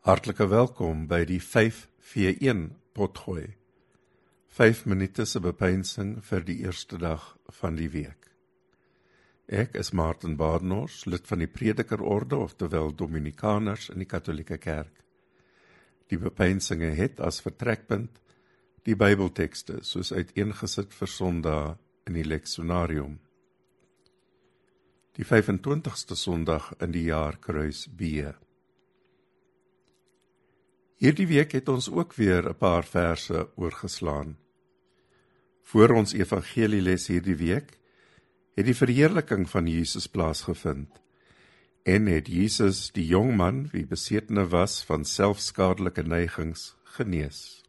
Hartlike welkom by die 5v1 potgooi. 5 minute se bepeinsing vir die eerste dag van die week. Ek is Martin Badenhorst, lid van die Predikerorde of terwyl Dominikaners in die Katolieke Kerk. Die bepeinsinge het as vertrekpunt die Bybeltekste soos uiteengesit vir Sondag in die leksonarium. Die 25ste Sondag in die jaar Kruis B. Hierdie week het ons ook weer 'n paar verse oorgeslaan. Voor ons evangelieles hierdie week het die verheerliking van Jesus plaasgevind en het Jesus die jong man wie besetene was van selfskadelike neigings genees.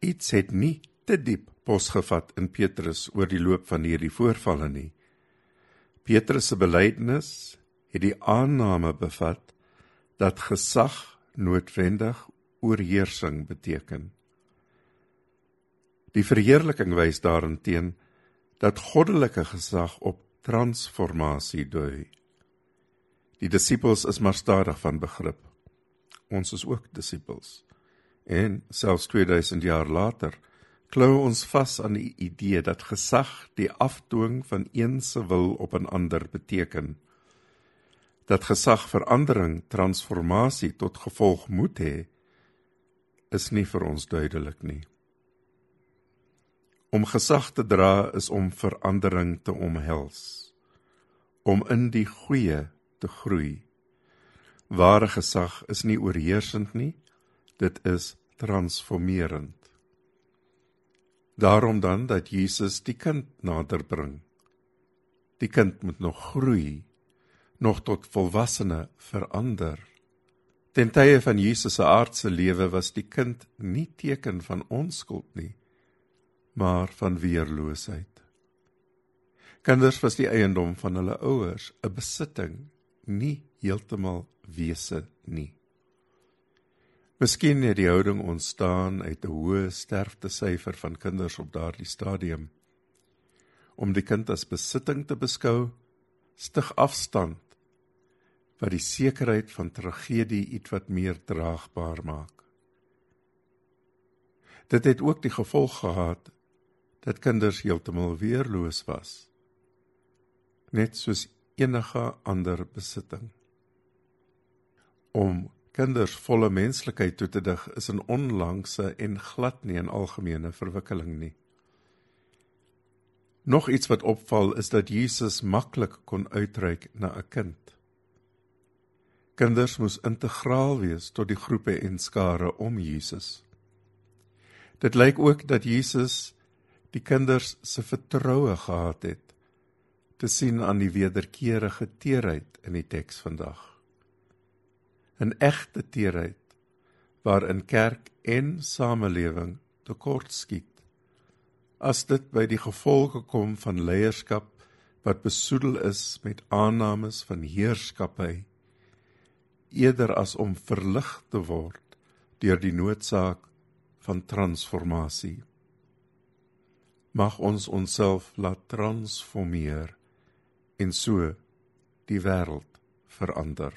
Iets het nie te diep posgevat in Petrus oor die loop van hierdie voorvalle nie. Petrus se belydenis het die aanname bevat dat gesag noodwendig oorheersing beteken. Die verheerliking wys daarenteen dat goddelike gesag op transformasie dui. Die disippels is maar stadig van begrip. Ons is ook disippels. En selfs 2000 jaar later klou ons vas aan die idee dat gesag die afdwing van een se wil op 'n ander beteken dat gesag verandering, transformasie tot gevolg moet hê, is nie vir ons duidelik nie. Om gesag te dra is om verandering te omhels, om in die goeie te groei. Ware gesag is nie oorheersend nie, dit is transformerend. Daarom dan dat Jesus die kind naderbring. Die kind moet nog groei nog tot volwassene verander. Ten tye van Jesus se aardse lewe was die kind nie teken van onskuld nie, maar van weerloosheid. Kinders was die eiendom van hulle ouers, 'n besitting, nie heeltemal wese nie. Miskien het die houding ontstaan uit 'n hoë sterftesyfer van kinders op daardie stadium. Om die kind as besitting te beskou, stig afstand wat die sekerheid van tragedie ietwat meer draagbaar maak. Dit het ook die gevolg gehad dat kinders heeltemal weerloos was, net soos enige ander besitting. Om kinders volle menslikheid toe te dig is 'n onlangse en glad nie 'n algemene verwikkeling nie. Nog iets wat opval is dat Jesus maklik kon uitreik na 'n kind. Kinders moes integraal wees tot die groepe en skare om Jesus. Dit lyk ook dat Jesus die kinders se vertroue gehad het te sien aan die wederkerige teerheid in die teks vandag. 'n Egte teerheid waarin kerk en samelewing tekortskiet as dit by die gevolge kom van leierskap wat besoedel is met aannames van heerskappy eerder as om verlig te word deur die noodsaak van transformasie. Mag ons onsself laat transformeer en so die wêreld verander.